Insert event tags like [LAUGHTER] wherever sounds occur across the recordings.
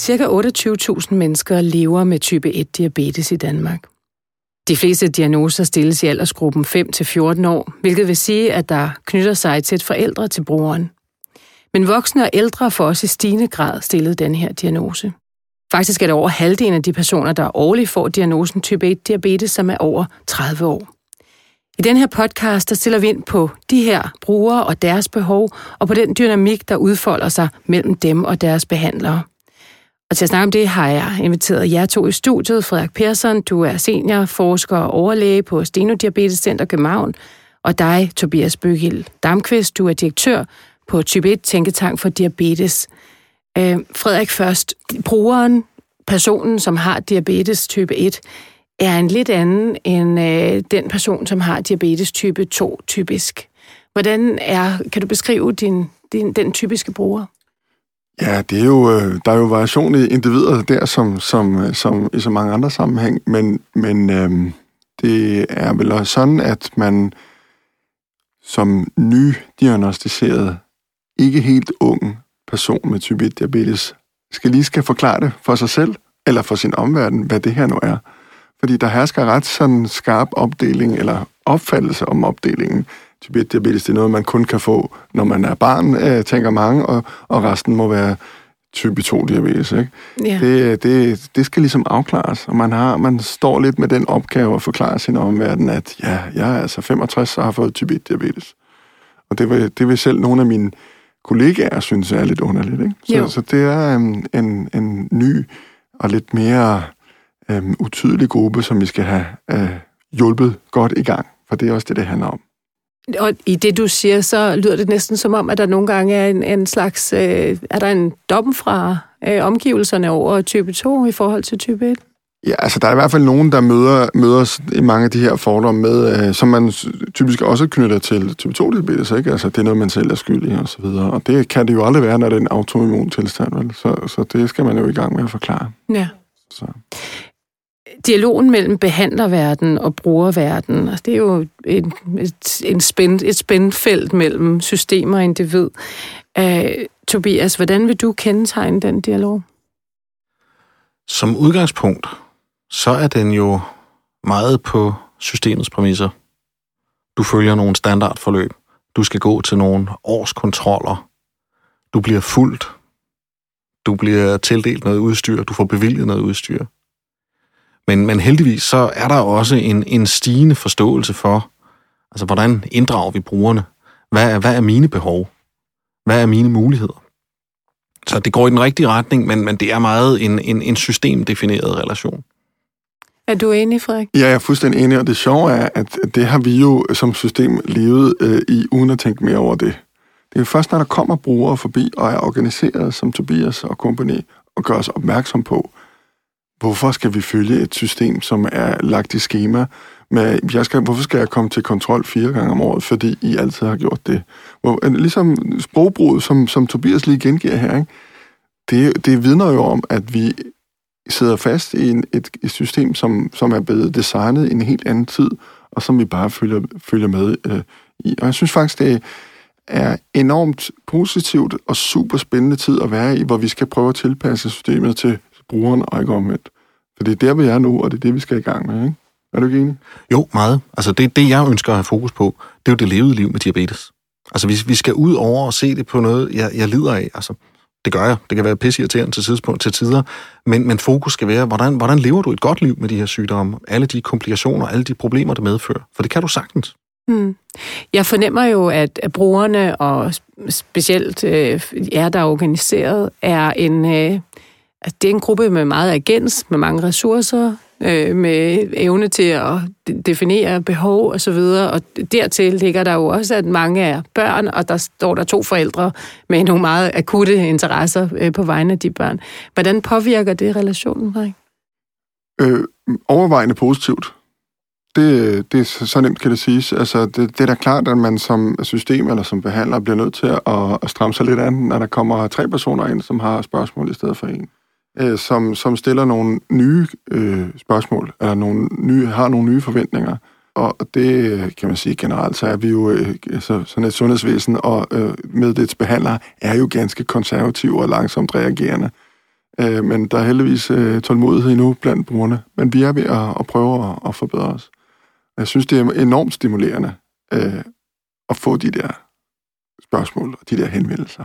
Cirka 28.000 mennesker lever med type 1-diabetes i Danmark. De fleste diagnoser stilles i aldersgruppen 5-14 år, hvilket vil sige, at der knytter sig til et forældre til brugeren. Men voksne og ældre får også i stigende grad stillet den her diagnose. Faktisk er det over halvdelen af de personer, der årligt får diagnosen type 1-diabetes, som er over 30 år. I den her podcast, der stiller vi ind på de her brugere og deres behov, og på den dynamik, der udfolder sig mellem dem og deres behandlere. Og til at snakke om det har jeg inviteret jer to i studiet. Frederik Persson, du er seniorforsker og overlæge på Stenodiabetes Center København. Og dig, Tobias Bøgild Damqvist, du er direktør på Type 1 Tænketank for Diabetes. Øh, Frederik først. Brugeren, personen, som har diabetes type 1, er en lidt anden end øh, den person, som har diabetes type 2 typisk. Hvordan er, kan du beskrive din, din, den typiske bruger? Ja, det er jo, øh, der er jo variation i individer der, som, som, øh, som i så mange andre sammenhæng, men, men øh, det er vel også sådan, at man som nydiagnostiseret, ikke helt ung person med type 1 diabetes, skal lige skal forklare det for sig selv, eller for sin omverden, hvad det her nu er. Fordi der hersker ret sådan skarp opdeling, eller opfattelse om opdelingen type 1 diabetes, det er noget, man kun kan få, når man er barn, øh, tænker mange, og, og resten må være type 2 diabetes. Ikke? Ja. Det, det, det skal ligesom afklares, og man, har, man står lidt med den opgave at forklare sin omverden, at ja, jeg er altså 65 og har fået type 1 diabetes. Og det vil, det vil selv nogle af mine kollegaer synes er lidt underligt. Ikke? Så, så det er um, en, en ny og lidt mere um, utydelig gruppe, som vi skal have uh, hjulpet godt i gang, for det er også det, det handler om. Og i det, du siger, så lyder det næsten som om, at der nogle gange er en, en slags... Øh, er der en dom fra øh, omgivelserne over type 2 i forhold til type 1? Ja, altså der er i hvert fald nogen, der møder, møder i mange af de her fordomme med, øh, som man typisk også knytter til type 2 diabetes, ikke? Altså det er noget, man selv er skyldig og så videre. Og det kan det jo aldrig være, når det er en autoimmun tilstand, vel? Så, så det skal man jo i gang med at forklare. Ja. Så dialogen mellem behandlerverden og brugerverden, altså det er jo en, et, en spænd, et spændfelt mellem system og individ. Uh, øh, Tobias, hvordan vil du kendetegne den dialog? Som udgangspunkt, så er den jo meget på systemets præmisser. Du følger nogle standardforløb. Du skal gå til nogle årskontroller. Du bliver fuldt. Du bliver tildelt noget udstyr. Du får bevilget noget udstyr. Men, men heldigvis så er der også en, en stigende forståelse for, altså hvordan inddrager vi brugerne? Hvad er, hvad er mine behov? Hvad er mine muligheder? Så det går i den rigtige retning, men, men det er meget en, en, en systemdefineret relation. Er du enig, Frederik? Ja, jeg er fuldstændig enig, og det sjove er, at det har vi jo som system levet øh, i, uden at tænke mere over det. Det er jo først, når der kommer brugere forbi og er organiseret som Tobias og kompagni, og gør os opmærksom på, hvorfor skal vi følge et system, som er lagt i schema? Med, jeg skal, hvorfor skal jeg komme til kontrol fire gange om året, fordi I altid har gjort det? Hvor, øh, ligesom sprogbruget, som, som Tobias lige gengiver her, ikke? Det, det vidner jo om, at vi sidder fast i en, et, et system, som, som er blevet designet i en helt anden tid, og som vi bare følger, følger med øh, i. Og jeg synes faktisk, det er enormt positivt og super spændende tid at være i, hvor vi skal prøve at tilpasse systemet til brugeren og ikke omvendt. For det er der, vi er nu, og det er det, vi skal i gang med, ikke? Er du ikke enig? Jo, meget. Altså det, det, jeg ønsker at have fokus på, det er jo det levede liv med diabetes. Altså vi, vi skal ud over og se det på noget, jeg, jeg lider af. Altså, det gør jeg. Det kan være pissirriterende til, tidspunkt, til tider. Men, men fokus skal være, hvordan, hvordan lever du et godt liv med de her sygdomme? Alle de komplikationer, alle de problemer, det medfører. For det kan du sagtens. Hmm. Jeg fornemmer jo, at brugerne, og specielt øh, jer, der er organiseret, er en, øh, Altså, det er en gruppe med meget agens, med mange ressourcer, øh, med evne til at definere behov osv., og, og dertil ligger der jo også, at mange er børn, og der står der to forældre med nogle meget akutte interesser øh, på vegne af de børn. Hvordan påvirker det relationen, Frederik? Øh, overvejende positivt. Det, det er så nemt, kan det siges. Altså, det, det er da klart, at man som system eller som behandler bliver nødt til at, at stramme sig lidt an, når der kommer tre personer ind, som har spørgsmål i stedet for en øh, som, som stiller nogle nye øh, spørgsmål, eller nogle nye, har nogle nye forventninger. og det øh, kan man sige generelt, så er vi jo så, sådan et sundhedsvæsen, og øh, med dets behandlere er jo ganske konservative og langsomt reagerende. Øh, men der er heldigvis øh, tålmodighed endnu blandt brugerne, men vi er ved at, at prøve at, at forbedre os. Jeg synes, det er enormt stimulerende øh, at få de der spørgsmål og de der henvendelser.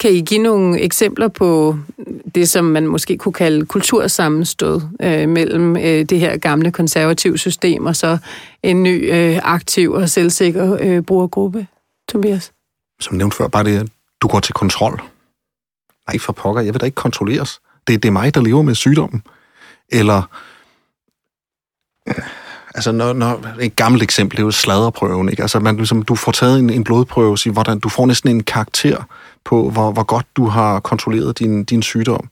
Kan I give nogle eksempler på det, som man måske kunne kalde kultursammenstød øh, mellem øh, det her gamle konservative system og så en ny øh, aktiv og selvsikker øh, brugergruppe, Tobias? Som nævnt før, bare det, du går til kontrol. Nej, for pokker, jeg vil da ikke kontrolleres. Det, det er mig, der lever med sygdommen. Eller altså når, når, et gammelt eksempel, det er jo sladderprøven, ikke? Altså man, ligesom, du får taget en, en blodprøve, sig, hvordan, du får næsten en karakter på, hvor, hvor godt du har kontrolleret din, din sygdom.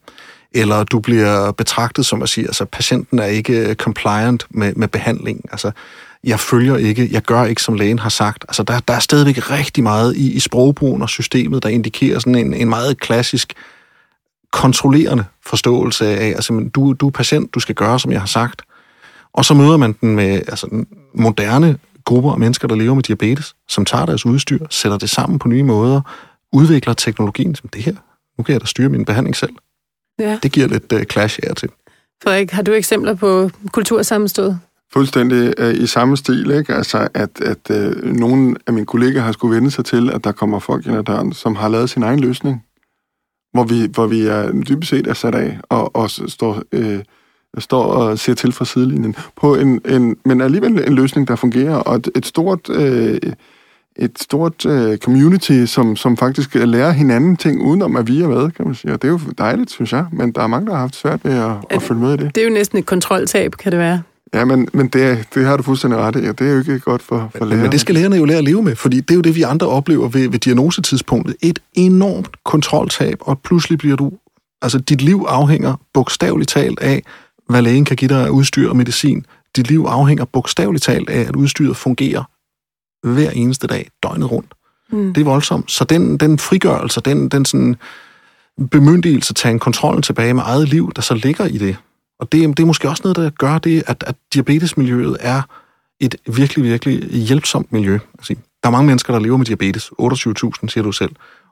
Eller du bliver betragtet som at sige, altså patienten er ikke compliant med, med behandlingen. Altså, jeg følger ikke, jeg gør ikke, som lægen har sagt. Altså, der, der er stadigvæk rigtig meget i, i sprogbrugen og systemet, der indikerer sådan en, en meget klassisk kontrollerende forståelse af, altså, du, du er patient, du skal gøre, som jeg har sagt. Og så møder man den med altså, moderne grupper af mennesker, der lever med diabetes, som tager deres udstyr, sætter det sammen på nye måder, udvikler teknologien som det her. Nu kan jeg da styre min behandling selv. Ja. Det giver lidt uh, clash her til. Frederik, har du eksempler på kultursammenstød? Fuldstændig uh, i samme stil, ikke? Altså, at, at uh, nogle af mine kolleger har skulle vende sig til, at der kommer folk ind ad døren, som har lavet sin egen løsning, hvor vi, hvor vi er dybest set er sat af og, og står... Uh, står og ser til fra sidelinjen, på en, en, men alligevel en løsning, der fungerer, og et, et stort, øh, et stort øh, community, som, som faktisk lærer hinanden ting, udenom at vi er med, kan man sige. Og det er jo dejligt, synes jeg, men der er mange, der har haft svært ved at, at, at følge med i det. Det er jo næsten et kontroltab, kan det være. Ja, men, men det, det har du fuldstændig ret i, og det er jo ikke godt for, for lærerne. Men det skal lærerne jo lære at leve med, fordi det er jo det, vi andre oplever ved, ved diagnosetidspunktet. Et enormt kontroltab, og pludselig bliver du... Altså, dit liv afhænger bogstaveligt talt af, hvad lægen kan give dig af udstyr og medicin. Dit liv afhænger bogstaveligt talt af, at udstyret fungerer hver eneste dag, døgnet rundt. Mm. Det er voldsomt. Så den, den frigørelse, den, den sådan bemyndigelse at tage kontrollen tilbage med eget liv, der så ligger i det. Og det, det er måske også noget, der gør det, at, at diabetesmiljøet er et virkelig, virkelig hjælpsomt miljø. Altså, der er mange mennesker, der lever med diabetes. 28.000, siger du selv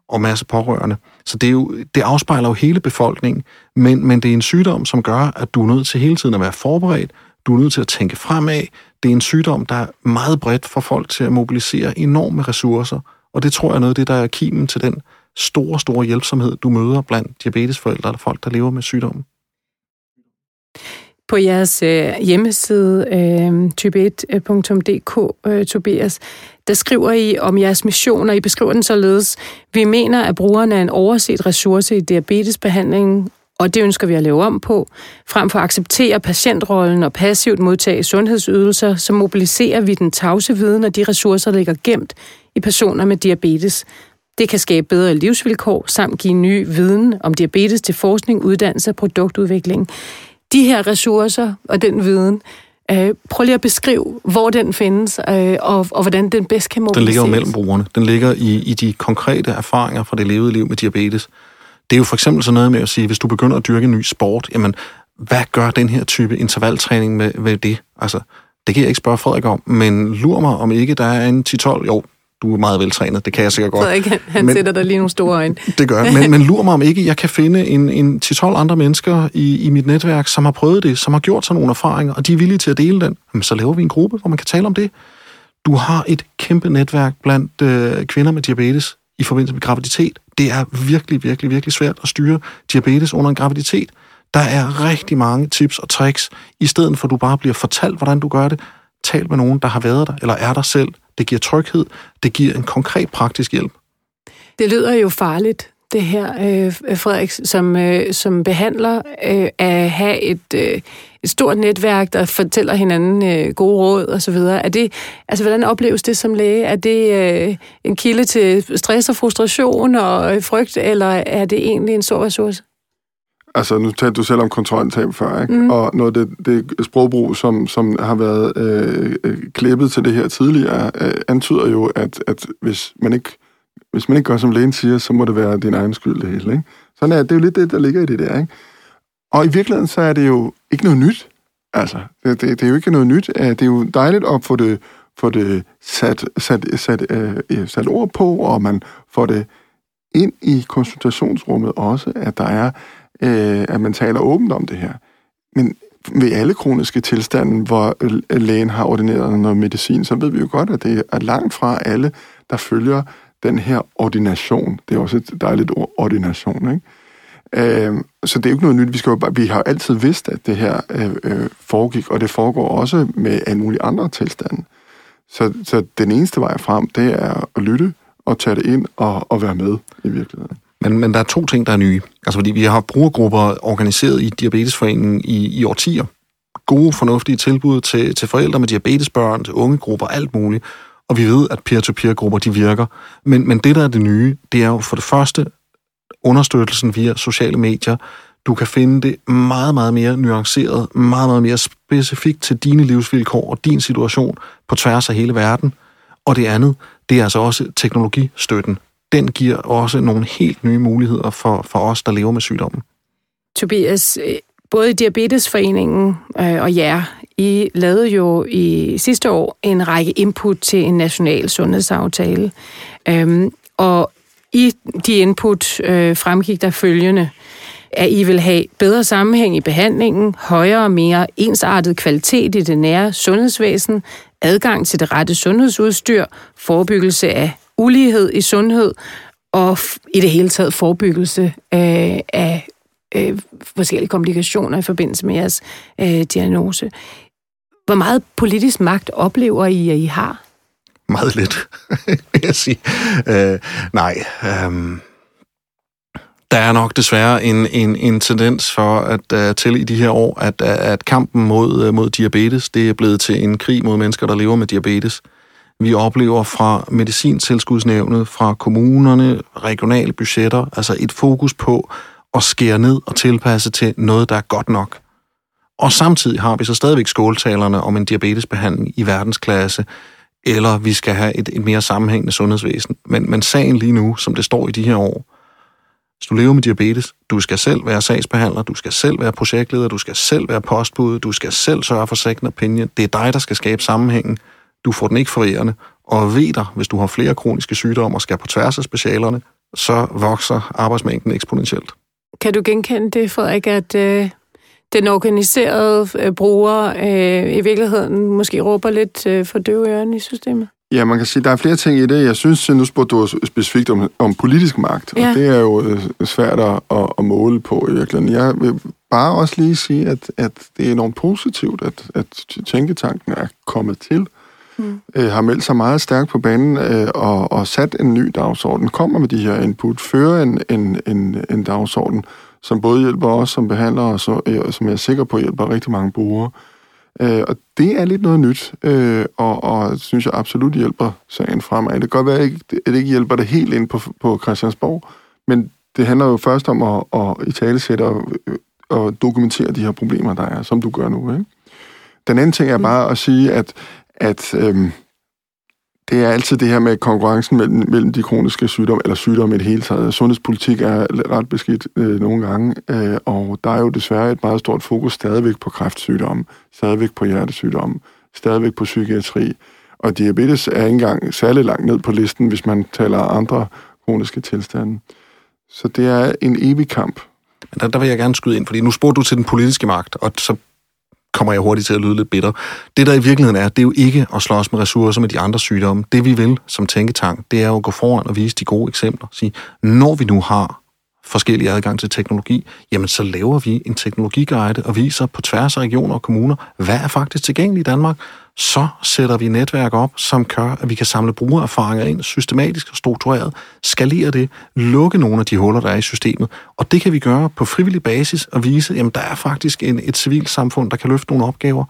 og masse pårørende. Så det, er jo, det afspejler jo hele befolkningen, men, men det er en sygdom, som gør, at du er nødt til hele tiden at være forberedt, du er nødt til at tænke fremad. Det er en sygdom, der er meget bredt for folk til at mobilisere enorme ressourcer, og det tror jeg er noget af det, der er kimen til den store, store hjælpsomhed, du møder blandt diabetesforældre eller folk, der lever med sygdommen. På jeres øh, hjemmeside, øh, type1.dk, øh, Tobias, der skriver I om jeres mission, og I beskriver den således. Vi mener, at brugerne er en overset ressource i diabetesbehandlingen, og det ønsker vi at lave om på. Frem for at acceptere patientrollen og passivt modtage sundhedsydelser, så mobiliserer vi den tavse viden og de ressourcer, der ligger gemt i personer med diabetes. Det kan skabe bedre livsvilkår samt give ny viden om diabetes til forskning, uddannelse og produktudvikling. De her ressourcer og den viden, Øh, prøv lige at beskrive, hvor den findes, øh, og, og hvordan den bedst kan mobiliseres. Den ligger jo mellem brugerne. Den ligger i, i de konkrete erfaringer fra det levede liv med diabetes. Det er jo for eksempel sådan noget med at sige, hvis du begynder at dyrke en ny sport, jamen, hvad gør den her type intervaltræning med, med det? Altså, det kan jeg ikke spørge Frederik om, men lur mig, om ikke der er en 10-12, jo, du er meget veltrænet, det kan jeg sikkert godt. Frederik, han, han men, sætter dig lige nogle store øjne. [LAUGHS] Det gør men, men lur mig om ikke, jeg kan finde en, en 10-12 andre mennesker i, i mit netværk, som har prøvet det, som har gjort sig nogle erfaringer, og de er villige til at dele den. Jamen, så laver vi en gruppe, hvor man kan tale om det. Du har et kæmpe netværk blandt øh, kvinder med diabetes i forbindelse med graviditet. Det er virkelig, virkelig, virkelig svært at styre diabetes under en graviditet. Der er rigtig mange tips og tricks, i stedet for at du bare bliver fortalt, hvordan du gør det. Tal med nogen, der har været der, eller er der selv det giver tryghed, det giver en konkret praktisk hjælp. Det lyder jo farligt, det her, øh, Frederik, som, øh, som behandler øh, at have et, øh, et stort netværk, der fortæller hinanden øh, gode råd og så videre. Er det, altså, hvordan opleves det som læge? Er det øh, en kilde til stress og frustration og øh, frygt, eller er det egentlig en stor ressource? Altså, nu talte du selv om kontroltab før, ikke? Mm. Og noget af det, det sprogbrug, som, som har været øh, øh, klippet til det her tidligere, øh, antyder jo, at, at hvis, man ikke, hvis man ikke gør, som lægen siger, så må det være din egen skyld det hele, ikke? Sådan er det er jo lidt det, der ligger i det der, ikke? Og i virkeligheden, så er det jo ikke noget nyt. Altså, det, det, det er jo ikke noget nyt. Det er jo dejligt at få det, få det sat, sat, sat, øh, sat ord på, og man får det ind i konsultationsrummet også, at der er, øh, at man taler åbent om det her. Men ved alle kroniske tilstande, hvor øh, lægen har ordineret noget medicin, så ved vi jo godt, at det er langt fra alle, der følger den her ordination. Det er også et dejligt ord, ordination, ikke? Øh, så det er jo ikke noget nyt. Vi, skal jo bare, vi har altid vidst, at det her øh, øh, foregik, og det foregår også med alle mulige andre tilstande. Så, så den eneste vej frem, det er at lytte og tage det ind og, og være med i virkeligheden. Men, men der er to ting, der er nye. Altså fordi vi har brugergrupper organiseret i Diabetesforeningen i, i årtier. Gode, fornuftige tilbud til, til forældre med diabetesbørn, til unge grupper, alt muligt. Og vi ved, at peer-to-peer-grupper, de virker. Men, men det, der er det nye, det er jo for det første understøttelsen via sociale medier. Du kan finde det meget, meget mere nuanceret, meget, meget mere specifikt til dine livsvilkår og din situation på tværs af hele verden. Og det andet, det er altså også teknologistøtten. Den giver også nogle helt nye muligheder for, for os, der lever med sygdommen. Tobias, både Diabetesforeningen øh, og jer, I lavede jo i sidste år en række input til en national sundhedsaftale. Øhm, og i de input øh, fremgik der følgende, at I vil have bedre sammenhæng i behandlingen, højere og mere ensartet kvalitet i det nære sundhedsvæsen, adgang til det rette sundhedsudstyr, forebyggelse af ulighed i sundhed og i det hele taget forebyggelse øh, af øh, forskellige komplikationer i forbindelse med jeres øh, diagnose. Hvor meget politisk magt oplever I, at I har? Meget lidt, [LAUGHS] vil jeg sige. Øh, nej, øh, der er nok desværre en, en, en tendens for at uh, til i de her år, at, at kampen mod, uh, mod diabetes, det er blevet til en krig mod mennesker, der lever med diabetes. Vi oplever fra medicintilskudsnævnet, fra kommunerne, regionale budgetter, altså et fokus på at skære ned og tilpasse til noget, der er godt nok. Og samtidig har vi så stadigvæk skåltalerne om en diabetesbehandling i verdensklasse, eller vi skal have et, et mere sammenhængende sundhedsvæsen. Men, men sagen lige nu, som det står i de her år, hvis du lever med diabetes, du skal selv være sagsbehandler, du skal selv være projektleder, du skal selv være postbud, du skal selv sørge for second opinion. Det er dig, der skal skabe sammenhængen. Du får den ikke forærende. Og ved dig, hvis du har flere kroniske sygdomme og skal på tværs af specialerne, så vokser arbejdsmængden eksponentielt. Kan du genkende det, Frederik, at øh, den organiserede øh, bruger øh, i virkeligheden måske råber lidt øh, for døve ørerne i systemet? Ja, man kan sige, at der er flere ting i det. Jeg synes, nu spurgte du specifikt om, om politisk magt, ja. og det er jo øh, svært at, at måle på i virkeligheden. Jeg vil bare også lige sige, at, at det er enormt positivt, at, at Tænketanken er kommet til, mm. øh, har meldt sig meget stærkt på banen øh, og, og sat en ny dagsorden, kommer med de her input, fører en, en, en, en dagsorden, som både hjælper os som behandlere, og så, øh, som jeg er sikker på hjælper rigtig mange brugere. Øh, og det er lidt noget nyt, øh, og, og synes jeg absolut hjælper sagen fremad. Det kan godt være, at det ikke hjælper det helt ind på, på Christiansborg, men det handler jo først om at, at i talesætte og, og dokumentere de her problemer, der er, som du gør nu. Ikke? Den anden ting er bare at sige, at, at øhm, det er altid det her med konkurrencen mellem, mellem de kroniske sygdomme, eller sygdomme i det hele taget. Sundhedspolitik er ret beskidt øh, nogle gange, øh, og der er jo desværre et meget stort fokus stadigvæk på kræftsygdomme, stadigvæk på hjertesygdomme, stadigvæk på psykiatri. Og diabetes er ikke engang særlig langt ned på listen, hvis man taler andre kroniske tilstande. Så det er en evig kamp. Der, der vil jeg gerne skyde ind, fordi nu spurgte du til den politiske magt, og så kommer jeg hurtigt til at lyde lidt bitter. Det, der i virkeligheden er, det er jo ikke at slås med ressourcer med de andre sygdomme. Det, vi vil som tænketank, det er jo at gå foran og vise de gode eksempler. Sige, når vi nu har forskellige adgang til teknologi, jamen så laver vi en teknologiguide og viser på tværs af regioner og kommuner, hvad er faktisk tilgængeligt i Danmark, så sætter vi netværk op, som gør, at vi kan samle brugererfaringer ind systematisk og struktureret, skalere det, lukke nogle af de huller, der er i systemet. Og det kan vi gøre på frivillig basis og vise, jamen der er faktisk en, et civilt samfund, der kan løfte nogle opgaver.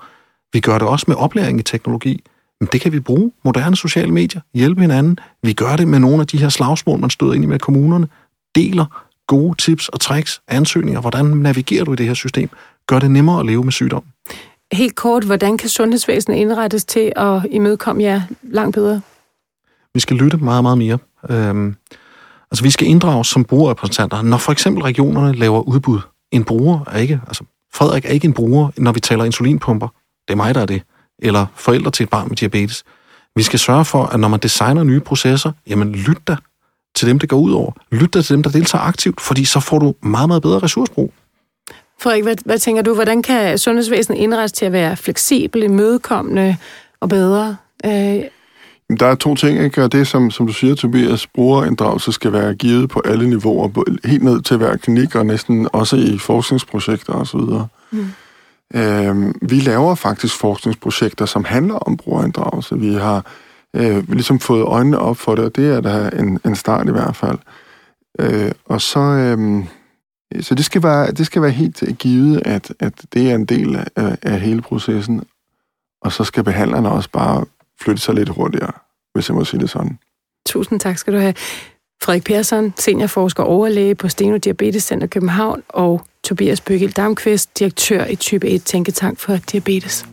Vi gør det også med oplæring i teknologi. Men det kan vi bruge. Moderne sociale medier, hjælpe hinanden. Vi gør det med nogle af de her slagsmål, man støder ind i med kommunerne. Deler gode tips og tricks, ansøgninger. Hvordan navigerer du i det her system? Gør det nemmere at leve med sygdom. Helt kort, hvordan kan sundhedsvæsenet indrettes til at imødekomme jer langt bedre? Vi skal lytte meget, meget mere. Øhm, altså, vi skal inddrages som brugerrepræsentanter, når for eksempel regionerne laver udbud. En bruger er ikke, altså Frederik er ikke en bruger, når vi taler insulinpumper. Det er mig, der er det. Eller forældre til et barn med diabetes. Vi skal sørge for, at når man designer nye processer, jamen lyt da til dem, det går ud over. Lyt da til dem, der deltager aktivt, fordi så får du meget, meget bedre ressourcebrug. Frederik, hvad, hvad tænker du, hvordan kan sundhedsvæsenet indrettes til at være fleksibel, imødekommende og bedre? Øh, der er to ting, ikke? og det som, som du siger, Tobias, brugerinddragelse skal være givet på alle niveauer, helt ned til hver klinik, og næsten også i forskningsprojekter osv. Mm. Øhm, vi laver faktisk forskningsprojekter, som handler om brugerinddragelse. Vi har øh, ligesom fået øjnene op for det, og det er da en, en start i hvert fald. Øh, og så, øh, så det skal være, det skal være helt givet, at, at det er en del af, af hele processen, og så skal behandlerne også bare flytte sig lidt hurtigere, hvis jeg må sige det sådan. Tusind tak skal du have. Frederik Persson, seniorforsker og overlæge på Steno Diabetes Center København, og Tobias Bøgel Damqvist, direktør i type 1 Tænketank for Diabetes.